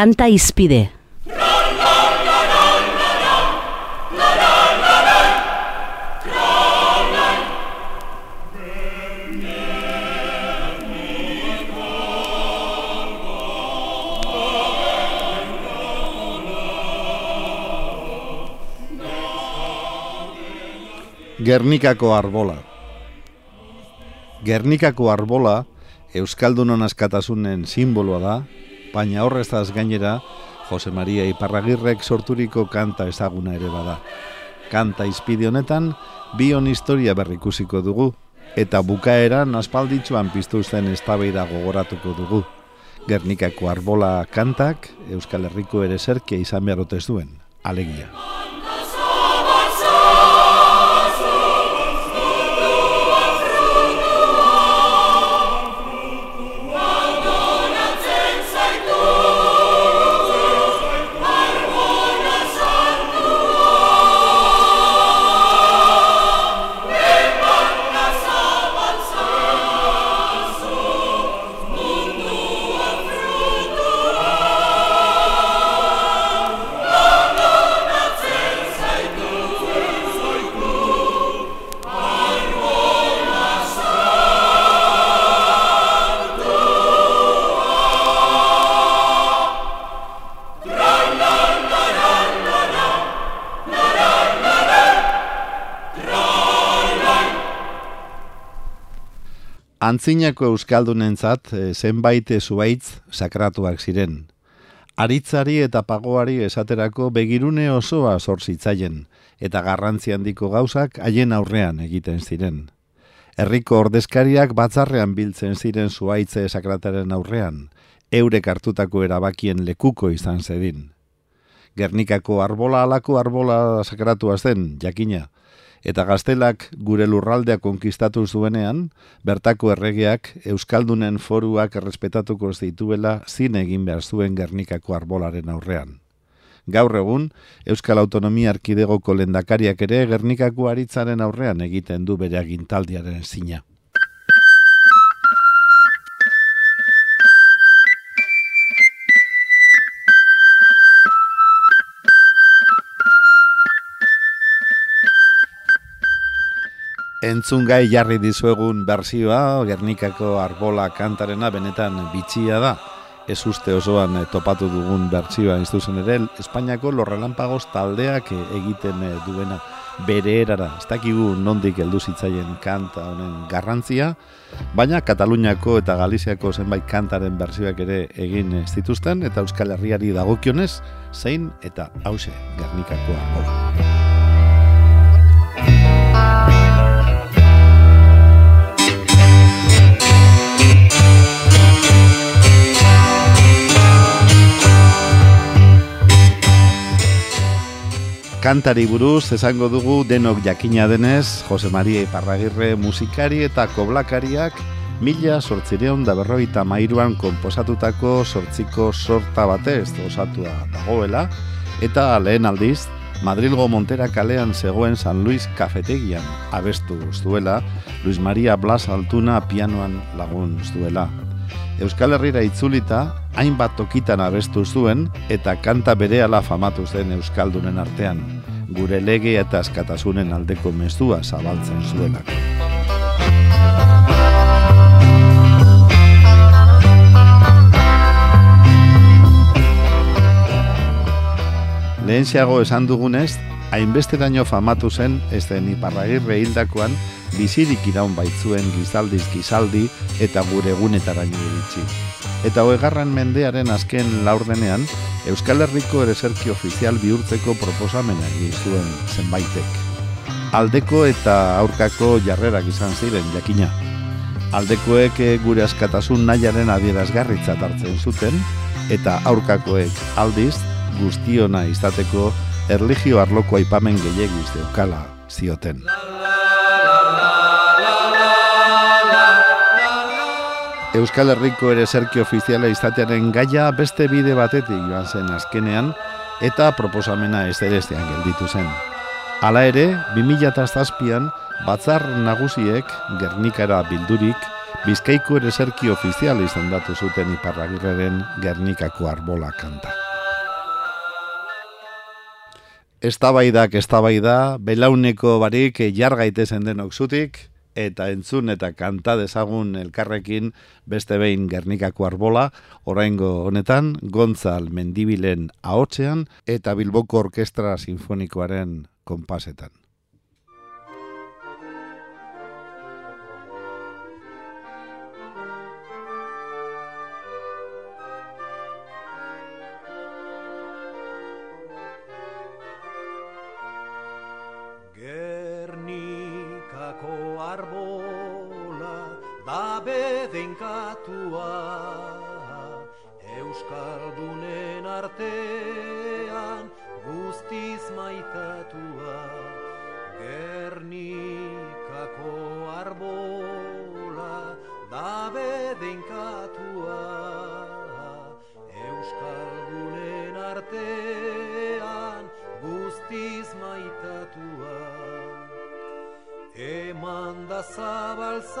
Kanta izpide. Gernikako arbola. Gernikako arbola Euskaldunon askatasunen simboloa da, baina horrezaz gainera Jose Maria Iparragirrek sorturiko kanta ezaguna ere bada. Kanta izpide honetan, bion historia berrikusiko dugu, eta bukaeran aspalditzuan piztu zen eztabaida gogoratuko dugu. Gernikako arbola kantak Euskal Herriko ere zerkia izan beharotez duen, alegia. Antzinako euskaldunentzat e, zenbait zuaitz sakratuak ziren. Aritzari eta pagoari esaterako begirune osoa zorzitzaien, eta garrantzi handiko gauzak haien aurrean egiten ziren. Herriko ordezkariak batzarrean biltzen ziren zuaitze sakrataren aurrean, eurek hartutako erabakien lekuko izan zedin. Gernikako arbola alako arbola sakratu zen, jakina, eta gaztelak gure lurraldea konkistatu zuenean, bertako erregeak Euskaldunen foruak errespetatuko zituela zine egin behar zuen Gernikako arbolaren aurrean. Gaur egun, Euskal Autonomia Arkidegoko lendakariak ere Gernikako aritzaren aurrean egiten du bere agintaldiaren zina. Entzun gai jarri dizuegun berzioa, Gernikako arbola kantarena benetan bitxia da. Ez uste osoan topatu dugun berzioa instuzen ere, Espainiako lorrelampagos taldeak egiten duena bere erara. Ez dakigu nondik heldu zitzaien kanta honen garrantzia, baina Kataluniako eta Galiziako zenbait kantaren berzioak ere egin zituzten, eta Euskal Herriari dagokionez, zein eta hause Gernikako arbola. Kantari buruz esango dugu denok jakina denez, Jose Maria Iparragirre musikari eta koblakariak mila sortzireon da berroita mairuan komposatutako sortziko sorta batez osatua dagoela, eta lehen aldiz, Madrilgo Montera kalean zegoen San Luis kafetegian abestu zuela, Luis Maria Blas Altuna pianoan lagun zuela. Euskal Herrira itzulita, hainbat tokitan abestu zuen eta kanta berehala famatu zen Euskaldunen artean, gure lege eta askatasunen aldeko mezua zabaltzen zuenak. Lehenxiago esan dugunez, hainbeste daño famatu zen ez den iparragirre hildakoan bizirik iraun baitzuen gizaldiz gizaldi eta gure egunetaraino iritsi. Eta hoegarran mendearen azken laurdenean, Euskal Herriko ereserki ofizial bihurtzeko proposamena zuen zenbaitek. Aldeko eta aurkako jarrerak izan ziren jakina. Aldekoek gure askatasun nahiaren adierazgarritzat hartzen zuten, eta aurkakoek aldiz guztiona izateko erligio arloko aipamen gehiagiz deukala zioten. Euskal Herriko ere zerki ofiziala izatearen gaia beste bide batetik joan zen azkenean eta proposamena ez ere gelditu zen. Hala ere, 2008an batzar nagusiek Gernikara bildurik Bizkaiko ere zerki ofizial izan datu zuten iparragirreren Gernikako arbola kanta. Eztabaidak eztabaida, belauneko barik jargaitezen denok zutik, eta entzun eta kanta dezagun elkarrekin beste behin Gernikako arbola, oraingo honetan Gontzal Mendibilen ahotsean eta Bilboko Orkestra Sinfonikoaren konpasetan. finkatua Euskaldunen artean guztiz maitatua Gernikako arbola da bedinkatua Euskaldunen artean guztiz maitatua. Eman da zabalzazu